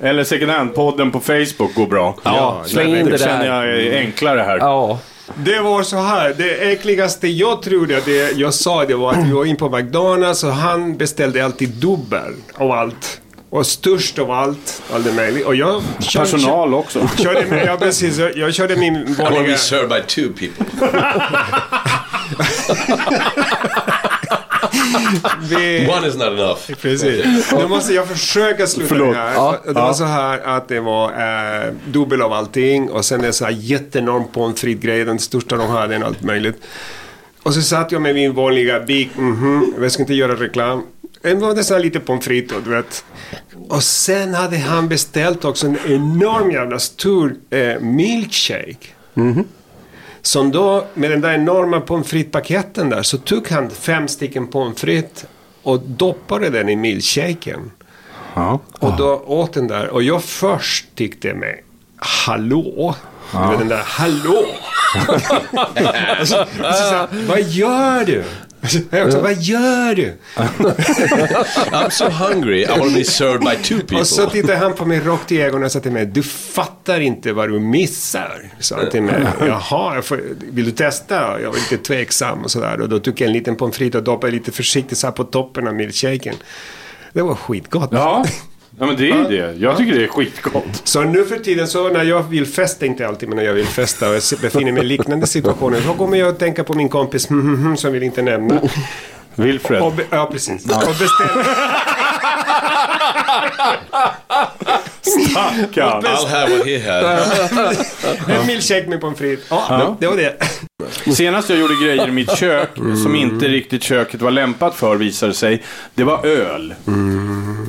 (laughs) Eller second hand-podden på Facebook går bra. Ja, släng in det det känner där. jag är enklare här. Ja, Det var så här, det äckligaste jag trodde att det jag sa det var att vi var in på McDonalds och han beställde alltid dubbel av allt. Och störst av allt, allt det möjligt. Och jag kör, Personal också. körde, med, ja, precis, jag, jag körde min I want to vanliga... be served by two people. (laughs) Vi, One is not enough. Precis. Nu måste jag försöka sluta Förlåt. det här. Ja. Och Det var så här att det var eh, dubbel av allting och sen är det så här jätteenorm pommes frites-grej, den största de hade, än allt möjligt. Och så satt jag med min vanliga bik, mhm, jag ska inte göra reklam. Det var det så här lite pommes frites och du vet. Och sen hade han beställt också en enorm jävla stor eh, milkshake. Som då, med den där enorma pommes frites-paketen där, så tog han fem stycken pommes frites och doppade den i milkshaken. Ja. Och då åt den där. Och jag först tyckte mig, hallå? Du vet den där, hallå? och så, och så, sa jag, vad gör du? (laughs) Jag också, vad gör du? (laughs) I'm so hungry. I want to be served by two people. Och så tittade han på mig rakt i ögonen och sa till mig, du fattar inte vad du missar. Sa han till mig. Jaha, jag får, vill du testa? Jag var lite tveksam och sådär. Och då tog jag en liten pommes frites och doppade lite försiktigt så här på toppen av milkshaken. Det var skitgott. Ja. Ja, men det är ju det. Jag tycker det är skitgott. Så nu för tiden så när jag vill festa, inte alltid men när jag vill festa och jag befinner mig i liknande situationer. Så kommer jag att tänka på min kompis (laughs) som vill inte nämna. Wilfred. Och ja, precis. Och bestämma. Stackarn. I'll have what he had. (laughs) En milkshake med pommes frites. Ja, det var det. Senast jag gjorde grejer i mitt kök som inte riktigt köket var lämpat för visade sig. Det var öl.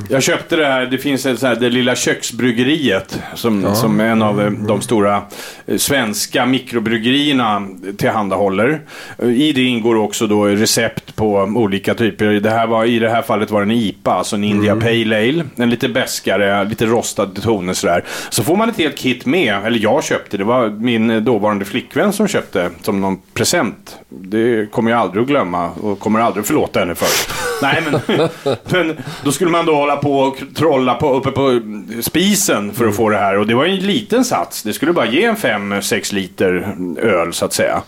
Jag köpte det här, det finns ett så här, det lilla köksbryggeriet som, som en av eh, de stora eh, svenska mikrobryggerierna tillhandahåller. Eh, I det ingår också då recept på olika typer. Det här var, I det här fallet var det en IPA, alltså en India Pale Ale, en lite bäskare, lite rostad toner sådär. Så får man ett helt kit med, eller jag köpte, det var min dåvarande flickvän som köpte som någon present. Det kommer jag aldrig att glömma och kommer aldrig att förlåta henne för. (laughs) Nej, men, men då skulle man då hålla på och trolla på, uppe på spisen för att få det här. Och det var en liten sats. Det skulle bara ge en 5-6 liter öl så att säga.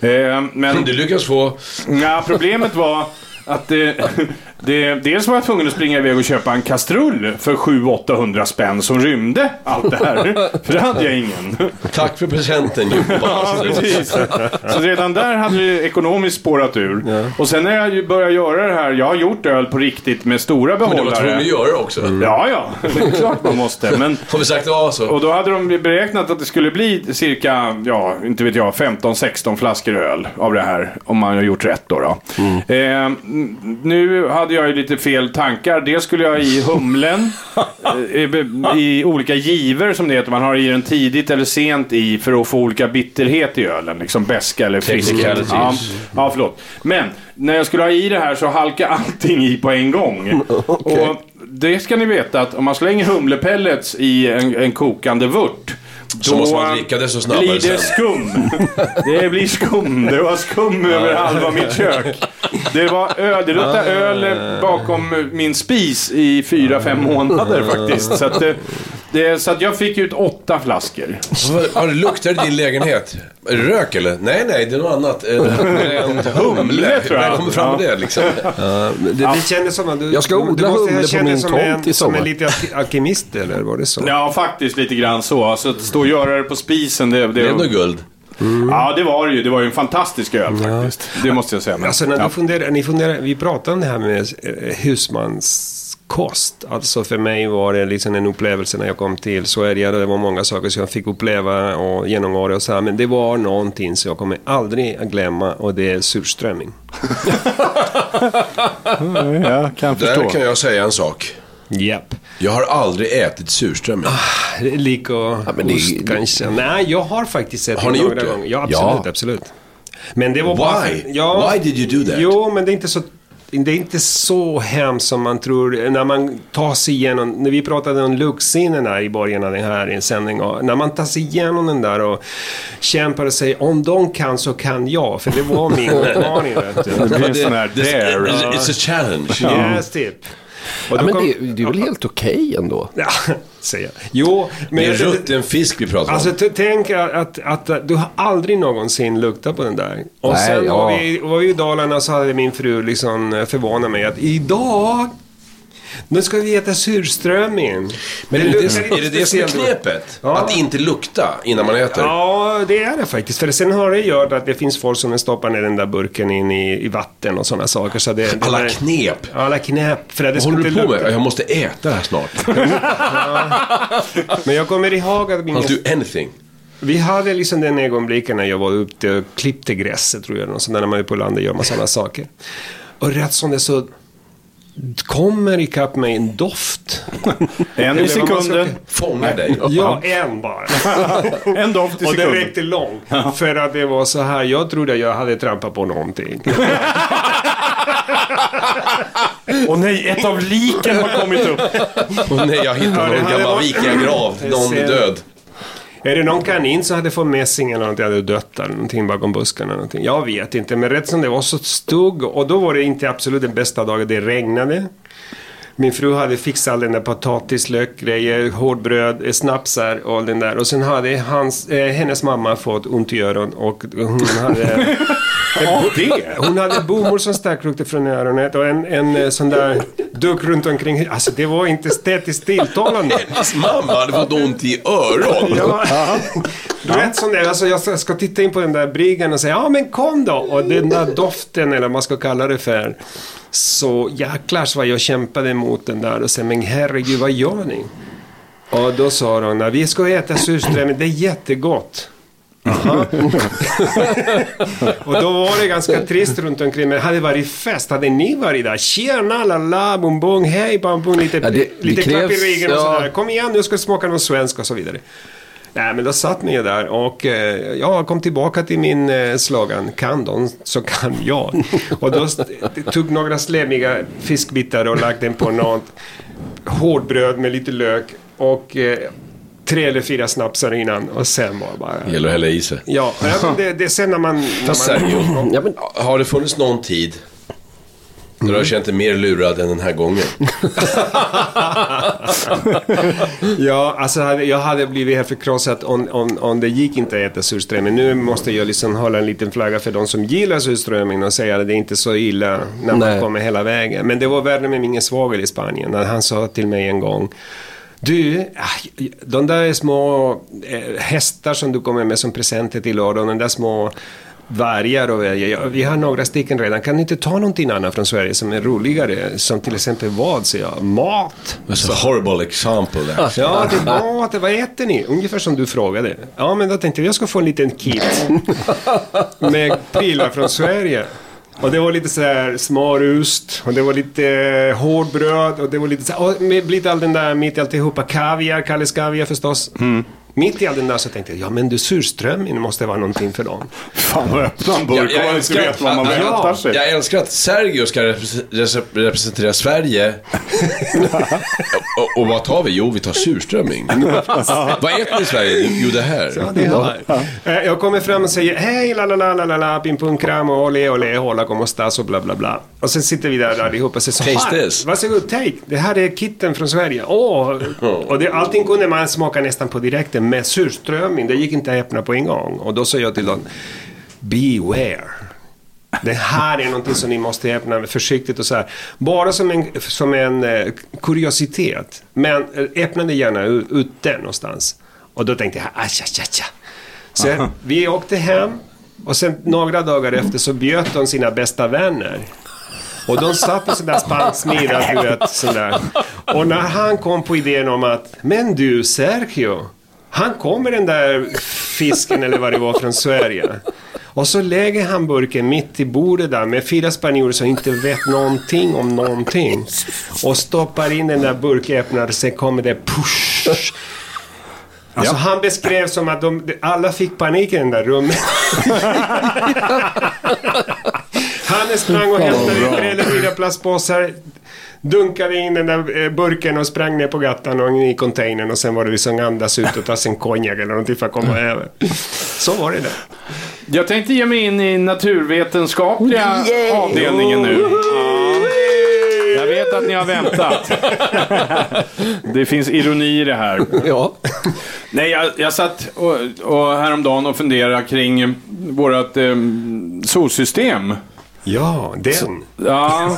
Eh, men Du lyckas få... ja, problemet var att det, det, dels var jag tvungen att springa iväg och köpa en kastrull för 700-800 spänn som rymde allt det här. (laughs) För det hade jag ingen. Tack för presenten (laughs) Joppa. Ja, precis. Så redan där hade det ekonomiskt spårat ur. Och sen när jag började göra det här, jag har gjort öl på riktigt med stora Men du var tvungen behållare. att göra det också. Ja, ja, det är klart man måste. (laughs) Men, Har vi sagt ja så? och då hade de beräknat att det skulle bli cirka, ja, inte vet jag, 15-16 flaskor öl av det här. Om man har gjort rätt då. då. Eh, n- nu hade jag ju lite fel tankar. Dels skulle jag i humlen, (laughs) eh, i, i olika giver som det heter. Man har i den tidigt eller sent i för att få olika bitterhet i ölen. Liksom beska eller frisk. Ja, ja, förlåt. Men när jag skulle ha i det här så halkade allting i på en gång. (laughs) Och det ska ni veta att om man slänger humlepellets i en, en kokande vört Så måste man dricka det så snabbare blir det sen. skum. Det blir skum. Det var skum över halva mitt kök. Det var öl. Det luktade öl bakom min spis i fyra, fem månader faktiskt. Så att, det, det, så att jag fick ut åtta flaskor. Har det luktar i din lägenhet? Rök eller? Nej, nej, det är något annat. Eh, (laughs) Det är en humle. tror jag. När kommer fram med det liksom? Det, det kändes som att du... Jag ska du odla måste humle på min som tomt en, i Som en sommar. liten alk- alkemist eller var det så? Ja, faktiskt lite grann så. Så att stå och göra det på spisen, det, det, Det är ändå guld. Ja, det var det ju. Det var ju en fantastisk öl faktiskt. Det måste jag säga. Men, Alltså när ja. du funderar, ni funderar, vi pratade om det här med eh, husmanskost. Alltså för mig var det liksom en upplevelse när jag kom till Sverige. Det var många saker som jag fick uppleva och genomgå och så här. Men det var någonting som jag kommer aldrig att glömma och det är surströmming. Jag kan Där kan jag säga en sak. Japp. Jag har aldrig ätit surströmming. Lik och men det- ost kanske. Nej, jag har faktiskt sett Har ni några gjort det? gånger. Ja, absolut, Ja. absolut. Men det var bara... Why? Ja, Why did you do that? Jo, men det är inte så... Det är inte så hemskt som man tror. När man tar sig igenom... När vi pratade om luktsinnena i början av den här sändningen. och När man tar sig igenom den där och kämpar och säger om de kan så kan jag. För det var min (laughs) utmaning. Det blir en sån här dare. It's a challenge. Yes, typ. Och Ja, men kom- det, det är väl helt okej ändå? Ja, (laughs) säger jag. Jo, men... Det är rutten fisk vi pratar om. Alltså tänk att, att, att du har aldrig någonsin luktat på den där. Och Nej, sen ja. var, vi, var vi i Dalarna så hade min fru liksom förvånat mig att idag nu ska vi äta surströmming. Men är det, luktar det, är det det som är knepet? Ja. Att inte lukta innan man äter? Ja, det är det faktiskt. För sen har det gjort att det finns folk som stoppar ner den där burken in i, i vatten och sådana saker. Så det, Alla där- knep. Alla knep. För det Vad håller du på med? lukta. Jag måste äta det här snart. (laughs) Men jag kommer ihåg att min I'll do anything. Vi hade liksom den ögonblicken när jag var ute och klippte gräset tror jag. Och så när man är på landet gör man sådana saker. Och rätt som det så kommer ikapp mig en doft. En i sekunden. Fångar dig. (laughs) Ja, en bara. (laughs) En doft i Och det sekunden. räckte långt. För att det var så här, jag trodde jag hade trampat på någonting. (laughs) Och nej, ett av liken har kommit upp. Åh nej, jag hittade någon gammal vikingagrav. Någon död. Är det någon kanin som hade fått mässing eller någonting, hade dött eller någonting bakom buskarna någonting? Jag vet inte, men rätt som det var så stugg och då var det inte absolut den bästa dagen. Det regnade. Min fru hade fixat all den där potatislökgrejer, hårdbröd, eh, snapsar och den där. Och sen hade hans, eh, hennes mamma fått ont i öron och hon hade... (laughs) Det. Hon hade bomull som stack ut från öronet och en, en eh, sån där duk runt omkring. Alltså det var inte estetiskt tilltalande. Hans (laughs) mamma hade fått ont i öron. Ja. Du vet sån där, alltså jag ska- titta in på den där bryggan och säga ja men kom då. Och den där doften eller vad man ska kalla det för. Så jäklars vad jag kämpade emot den där och sa men herregud vad gör ni? Och då sa de "Nej, vi ska äta surströmming, det är jättegott. (laughs) Och då var det ganska trist runt omkring. Men hade det varit fest, hade ni varit där? Tjena, la la, bom bom, hej, bam bom, lite, Ja, det- det lite klapp i ryggen och ja. sådär. Kom igen, nu ska jag smaka något svenskt och så vidare. Nej, men då satt ni där och eh, jag kom tillbaka till min eh, slogan. Kan de så kan jag. (laughs) Och då tog några slemmiga fiskbitar och lagt den på något hårdbröd med lite lök och eh, tre eller fyra snapsar innan och sen var det bara... Gäller att hälla i sig. Ja, det, det är sen när man... När man Sergio, Ja, men, har det funnits någon tid då du har känt dig mer lurad än den här gången? (laughs) Ja, alltså jag hade blivit helt förkrossad om, om, om det gick inte att äta surströmming. Nu måste jag liksom hålla en liten flagga för de som gillar surströmming och säga att det är inte så illa när man Nej. kommer hela vägen. Men det var värre med min svåger i Spanien. När han sa till mig en gång du, de där små eh, hästar som du kommer med som presenter till och de där små vargar och ja, vi har några stycken redan. Kan ni inte ta någonting annat från Sverige som är roligare? Som till exempel vad? Så jag, mat. That's a horrible example there. Ja, det är mat. Vad äter ni? Ungefär som du frågade. Ja, men då tänkte jag jag ska få en liten kit (laughs) med prylar från Sverige. Och det var lite så här och det var lite eh, hårdbröd och det var lite så här, och med lite all den där mitt i alltihopa, kaviar, Kalles kaviar förstås. Mm. Mitt i all den där så tänkte jag, ja men du surströmming måste vara någonting för dem. Fan vad öppna en burk om man inte vet vad man att- väntar sig. Jag älskar att Sergio ska repres- representera Sverige. (laughs) och, och vad tar vi? Jo, vi tar surströmming. (laughs) vad äter ni i Sverige? Jo, det här. Ja, det har. Eh, Jag kommer fram och säger hej, la la la la la la, pim pum kram och ole ole, hola como estás och bla bla bla. Och sen sitter vi där allihopa och säger så Taste här, this. Varsågod, take. Det här är kitten från Sverige. Åh! (laughs) Och det, allting kunde man smaka nästan på direkten med surströmming. Det gick inte att öppna på en gång. Och då sa jag till dem, beware. Det här är någonting som ni måste öppna försiktigt och så här. Bara som en, som en eh, kuriositet. Men eh, öppna det gärna ute någonstans. Och då tänkte jag, acha, acha, acha. Så vi åkte hem och sen några dagar efter så bjöd de sina bästa vänner. Och de satt på sån där spansk middag, du vet, sån där. Och när han kom på idén om att, men du Sergio, han kom med den där fisken eller vad det var från Sverige. Och så lägger han burken mitt i bordet där med fyra spanjorer som inte vet någonting om någonting. Och stoppar in den där burköppnaren, sen kommer det push. Alltså han beskrev som att de, alla fick panik i den där rummet. (laughs) Han sprang och hämtade tre eller fyra plastpåsar. Dunkade in den där eh, burken och sprang ner på gatan och in i containern och sen var det liksom andas ut och ta sig en konjak eller någonting för att komma över. Så var det där. Jag tänkte ge mig in i naturvetenskapliga avdelningen nu. Ja. Jag vet att ni har väntat. (laughs) Det finns ironi i det här. ja. Nej, jag, jag satt och, och häromdagen och funderade kring vårt eh, solsystem. Ja, den. Ja,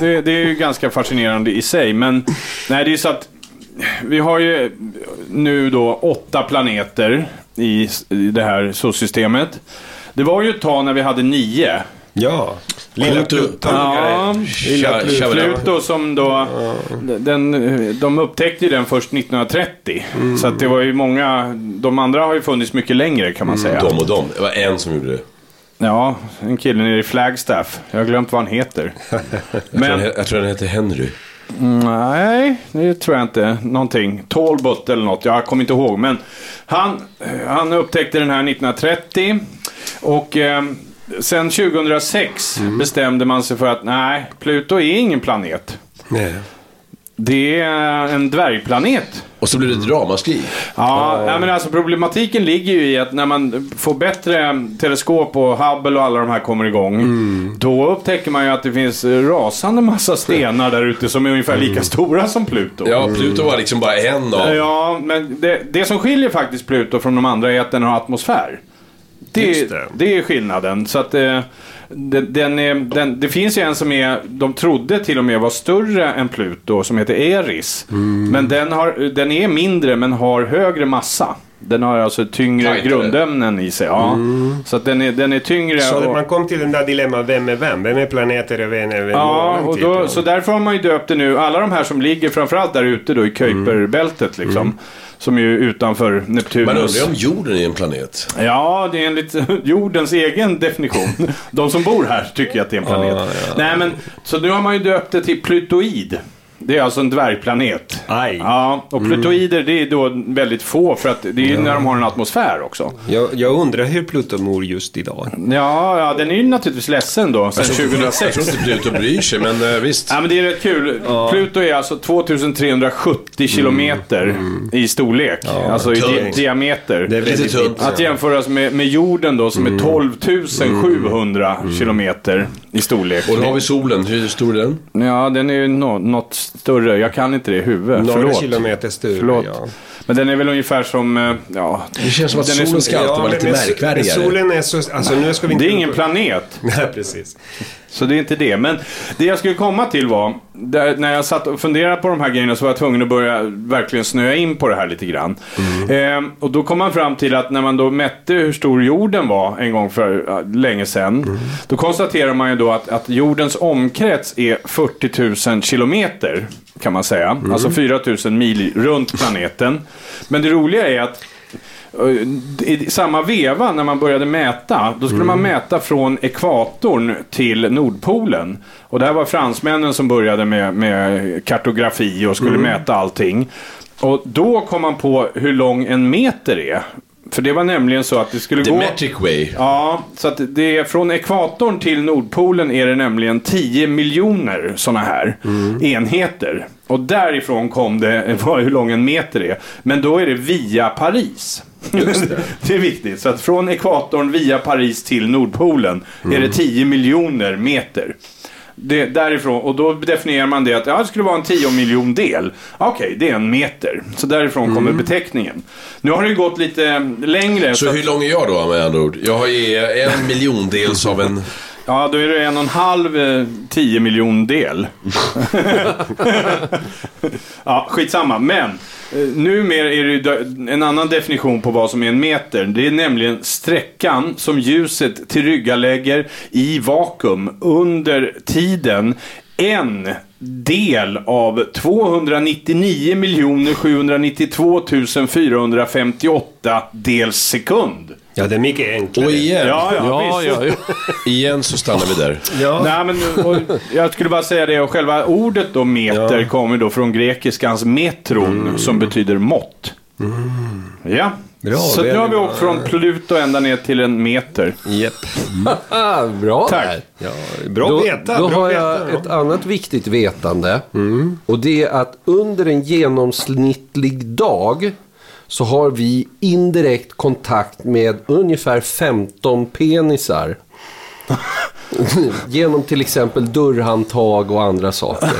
det, det är ju ganska fascinerande i sig. Men nej, det är ju så att vi har ju nu då åtta planeter i, i det här solsystemet. Det var ju ett tag när vi hade nio. Ja. Lilla Pluto. Ja, Lilla Pluto. Som då, den, de upptäckte ju den först 1930. Så att det var ju många, de andra har ju funnits mycket längre kan man säga. De och de. Det var en som gjorde det. Ja, en kille nere i Flagstaff. Jag har glömt vad han heter. (laughs) Men, jag tror han heter Henry. nej, det tror jag inte. Någonting. Talbot eller något. Jag kommer inte ihåg. Men han, han upptäckte den här 1930. Och eh, sen 2006 bestämde man sig för att nej, Pluto är ingen planet. Nej. Det är en dvärgplanet. Och så blev det ett ramaskri. Ja, nej, men alltså problematiken ligger ju i att när man får bättre teleskop och Hubble och alla de här kommer igång. Då upptäcker man ju att det finns rasande massa stenar där ute som är ungefär lika stora som Pluto. Ja, Pluto var liksom bara en av... Ja, men det, det som skiljer faktiskt Pluto från de andra är att den har atmosfär. Det, det. det. är skillnaden. Så att eh, den, den är, den, det finns ju en som är, de trodde till och med var större än Pluto, som heter Eris. Men den, har, den är mindre men har högre massa. Den har alltså tyngre Tajtare. grundämnen i sig. Ja. Så att den är, den är tyngre. Så och- man kom till den där dilemma, vem är vem? Vem är planeter och vem är vem? Ja, och typ. då, så därför har man ju döpt det nu. Alla de här som ligger framförallt där ute då i Kuiperbältet liksom. Som är ju utanför Neptunus. Man undrar om jorden är en planet. Ja, det är enligt (laughs) jordens egen definition. De som bor här tycker att det är en planet. Nej, men så nu har man ju döpt det till Plutoid. Det är alltså en dvärgplanet. Aj. Ja, och plutoider det är då väldigt få för att det är ju när de har en atmosfär också. Jag, jag undrar hur Pluto mår just idag. Ja, ja den är ju naturligtvis ledsen då, sen Jag tror 2006. inte Pluto bryr sig, men eh, visst. Ja, men det är rätt kul. Pluto är alltså 2370 kilometer i storlek. alltså i di tungt. diameter. Det är Lite väldigt tunt. Att jämföras med, med jorden då som är 12 700 kilometer i storlek. Och då har vi solen. Hur stor är den? Ja, den är ju nå- något större. Jag kan inte det i huvudet. några Förlåt. kilometer större. Förlåt. Ja. Men den är väl ungefär som, eh, ja... Det känns som att solen som- ska alltid vara men- lite märkvärdigare. Solen är så... Alltså nu ska vi inte... Det är ingen planet. (laughs) Nej, precis. Så det är inte det. Men det jag skulle komma till var, där, när jag satt och funderade på de här grejerna så var jag tvungen att börja verkligen snöa in på det här lite grann. Eh, och då kom man fram till att när man då mätte hur stor jorden var en gång för ja, länge sedan. Då konstaterar man ju då att, att jordens omkrets är 40 000 kilometer. Kan man säga. Alltså 4 000 mil runt planeten. Men det roliga är att i samma veva när man började mäta, då skulle man mäta från ekvatorn till Nordpolen. Och det här var fransmännen som började med, med kartografi och skulle mäta allting. Och då kom man på hur lång en meter är. För det var nämligen så att det skulle The gå... metric way. Ja, så att det är från ekvatorn till Nordpolen är det nämligen 10 miljoner sådana här enheter. Och därifrån kom det (laughs) vad- hur lång en meter är. Men då är det via Paris. (laughs) det är viktigt. Så att från ekvatorn via Paris till Nordpolen är det 10 miljoner meter. Det, därifrån, och då definierar man det att ja, det skulle vara en 10 miljon del. Okej, det är en meter. Så därifrån kommer beteckningen. Nu har det gått lite längre. Så att- hur lång är jag då med andra ord? Jag ju en miljondels av en... Ja, då är det en och en halv eh, miljon del. (laughs) ja, skitsamma. Men eh, numera är det ju dö- en annan definition på vad som är en meter. Det är nämligen sträckan som ljuset tillryggalägger i vakuum under tiden en del av 299 792 458 dels sekund. Ja, det är mycket enklare. Och igen, Ja, ja, Ja, ja, ja. (laughs) igen så stannar vi där. Ja. (laughs) Nej, men och, jag skulle bara säga det, och själva ordet då meter kommer då från grekiskans metron, som betyder mått. Ja, Bra, så nu har vi åkt från Pluto ända ner till en meter. Japp. Ah, (laughs) bra Tack. där. Ja, bra Då, veta. då bra har veta, jag ja. ett annat viktigt vetande. Och det är att under en genomsnittlig dag så har vi indirekt kontakt med ungefär 15 penisar. Genom till exempel dörrhandtag och andra saker.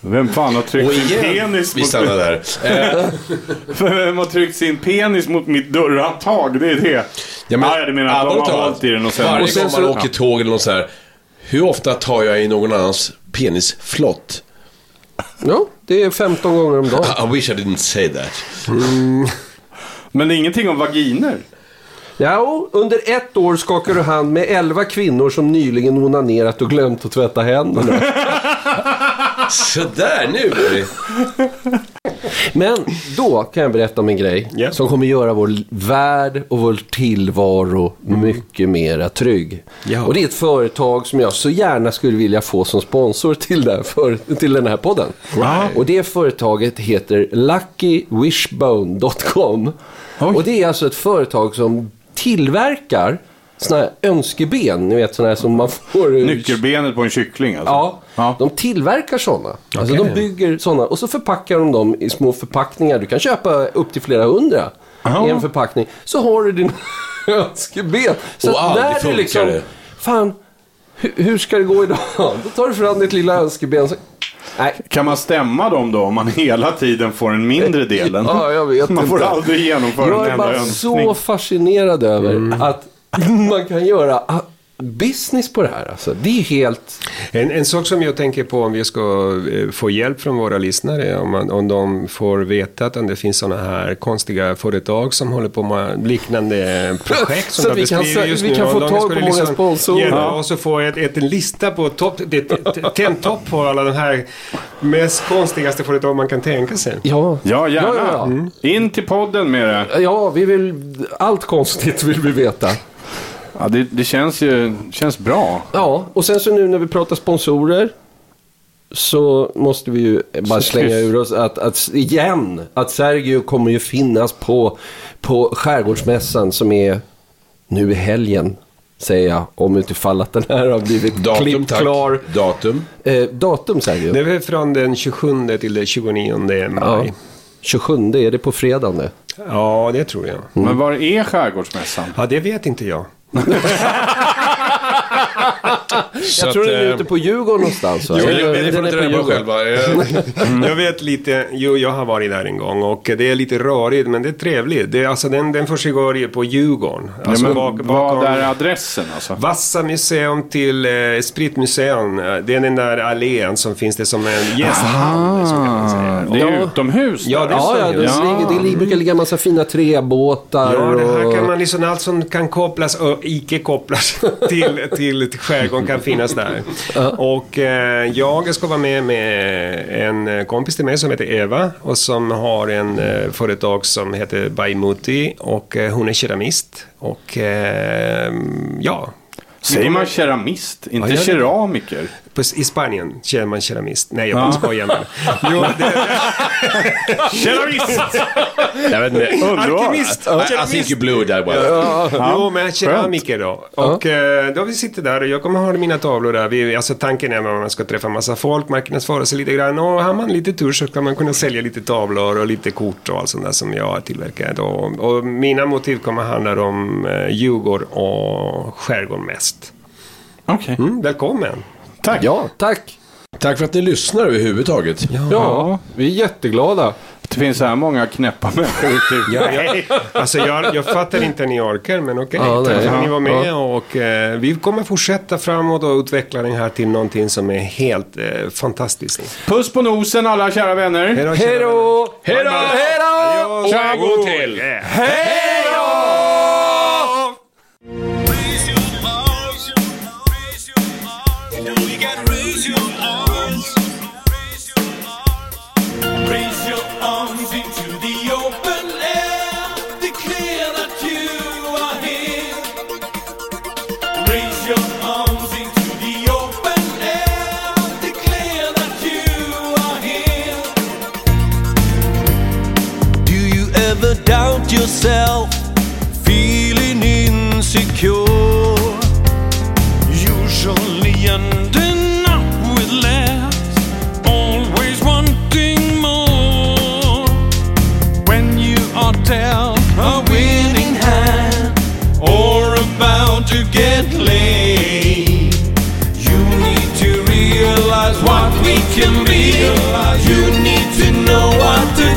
Vem fan har tryckt Och sin igen, penis vi mot... stannar där. Eh, Vem har tryckt sin penis mot mitt dörrhandtag? Det är det. Ja, men ah, ja, du menar att de har hållit i den och sen... Varje gång man åker tåg eller något så här. Hur ofta tar jag i någon annans penisflott? Ja, det är 15 gånger om dagen. (laughs) I wish I didn't say that. Men det är ingenting om vaginer. Ja, under ett år skakar du hand med 11 kvinnor som nyligen onanerat och glömt att tvätta händerna. (laughs) Sådär, nu är det... Men då kan jag berätta om en grej Ja. som kommer göra vår värld och vår tillvaro mycket mera trygg. Ja. Och det är ett företag som jag så gärna skulle vilja få som sponsor till, det här för, till den här podden. Och det företaget heter LuckyWishbone.com. Och det är alltså ett företag som tillverkar såna här önskeben, ni vet såna här som man får... Nyckelbenet på en kyckling alltså. Ja, Ja. de tillverkar sådana. Alltså de bygger sådana och så förpackar de dem i små förpackningar. Du kan köpa upp till flera hundra i en förpackning. Så har du din (laughs) önskeben. Så Wow, att det där är liksom, det. fan, hur, hur ska det gå idag? (laughs) Då tar du fram ditt lilla önskeben. Så, nej, Kan man stämma dem då om man hela tiden får en mindre (laughs) delen? Ja, jag vet man får inte. aldrig genomföra jag en är enda bara önskning. så fascinerad över att man kan göra business på det här. Alltså. Det är helt... En, en sak som jag tänker på om vi ska eh, få hjälp från våra lyssnare, om, man, om de får veta att det finns sådana här konstiga företag som håller på med liknande projekt som Så de vi kan beskriver sä- just vi nu. kan Om få tag på många sponsorer. Ja. oss att få ett, ett, en lista på topp, topp på alla de här mest konstigaste företag man kan tänka sig. Ja, Ja, gärna. Ja, ja, Mm. In till podden med det. ja, vi vill... Allt konstigt vill vi veta. Ja, det, det känns ju känns bra. Ja, och sen så nu när vi pratar sponsorer så måste vi ju bara slänga ur oss att, att igen, att Sergio kommer ju finnas på, på Skärgårdsmässan som är nu i helgen. Säger jag, om utifall att den här har blivit Datum klippt tack. klar. Datum. Eh, datum Sergio? Det är väl från den 27 till den 29 Ja. maj. 27, är det på fredagen det? Ja, det tror jag. Men var är Skärgårdsmässan? Ja, det vet inte jag. ハハハハ! (laughs) Jag tror att, den är eh, ute på Djurgården någonstans va? Jo, det får den du är ta på reda på själva. Eh, (laughs) Jag vet lite, jo jag har varit där en gång och det är lite rörigt men det är trevligt. Det alltså, den, den försiggår på Djurgården. Alltså, ja, men bak- bakom- vad är adressen alltså? Vassa museum till eh, Spritmuseum. Det är den där allén som finns det som en gästhamn. så kan man säga. Det är Ja. utomhus Ja, där. det är Ja, ja, det, Ja. Ligger, det brukar ligga massa fina träbåtar Ja, det här och... kan man liksom, allt som kan kopplas och icke kopplas till, (laughs) till, till skärgården kan finnas där. Och eh, jag ska vara med med en kompis till mig som heter Eva och som har en eh, företag som heter Baimuti och eh, hon är keramist. Och eh, ja, Säger man keramist, inte Ja, keramiker? På, i Spanien säger man keramist. Nej, jag bara skojar med (laughs) Jo, det, Keramist! jag vet inte. Alkemist! I, I think you blew that well. Jo, men keramiker då. Och eh, då vi sitter där och jag kommer ha mina tavlor där. Vi, alltså tanken är att man ska träffa massa folk, marknadsföra sig lite grann. Och har man lite tur så kan man kunna sälja lite tavlor och lite kort och allt sånt där som jag har tillverkat. Och, och mina motiv kommer handla om eh, Djurgården och skärgården mest. Okej. Mm, välkommen! Tack. Ja, tack. Tack för att ni lyssnar överhuvudtaget. Ja, vi är jätteglada. Det finns så här många knäppa människor. Ja, jag, alltså jag, jag fattar inte att ni orkar, men okej. Ja, Tack för att ni Ja, var med och eh, vi kommer fortsätta framåt och utveckla den här till någonting som är helt eh, fantastiskt. Puss på nosen alla kära vänner. Hej då! Hej då! Hej då! Hej gång till. Hej yourself? Feeling insecure? Usually ending up with less, always wanting more. When you are dealt a winning hand, or about to get laid, you need to realize what we can be. You need to know what to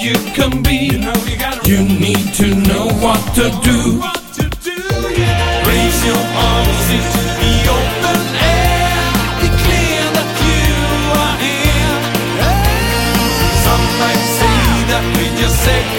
you can be. You, know you, you need to know what to do. What to do yeah. Raise your arms into the open air. Declare that you are here. Hey. Some might say that we just say.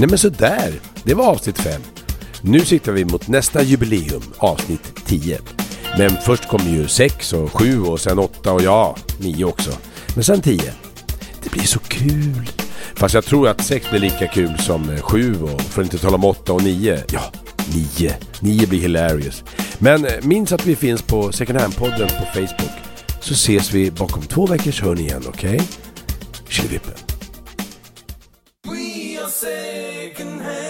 Nej men sådär, det var avsnitt 5. Nu siktar vi mot nästa jubileum, avsnitt 10. Men först kommer ju 6 och 7 och sen 8 och ja, 9 också. Men sen 10. Det blir så kul. Fast jag tror att 6 blir lika kul som eh, 7 och för att inte tala om 8 och 9. Ja, 9. 9 blir hilarious. Men eh, minns att vi finns på Second Hand-podden på Facebook. Så ses vi bakom två veckors hörn igen, okej? Okay? Tjillevippen. We are second hand.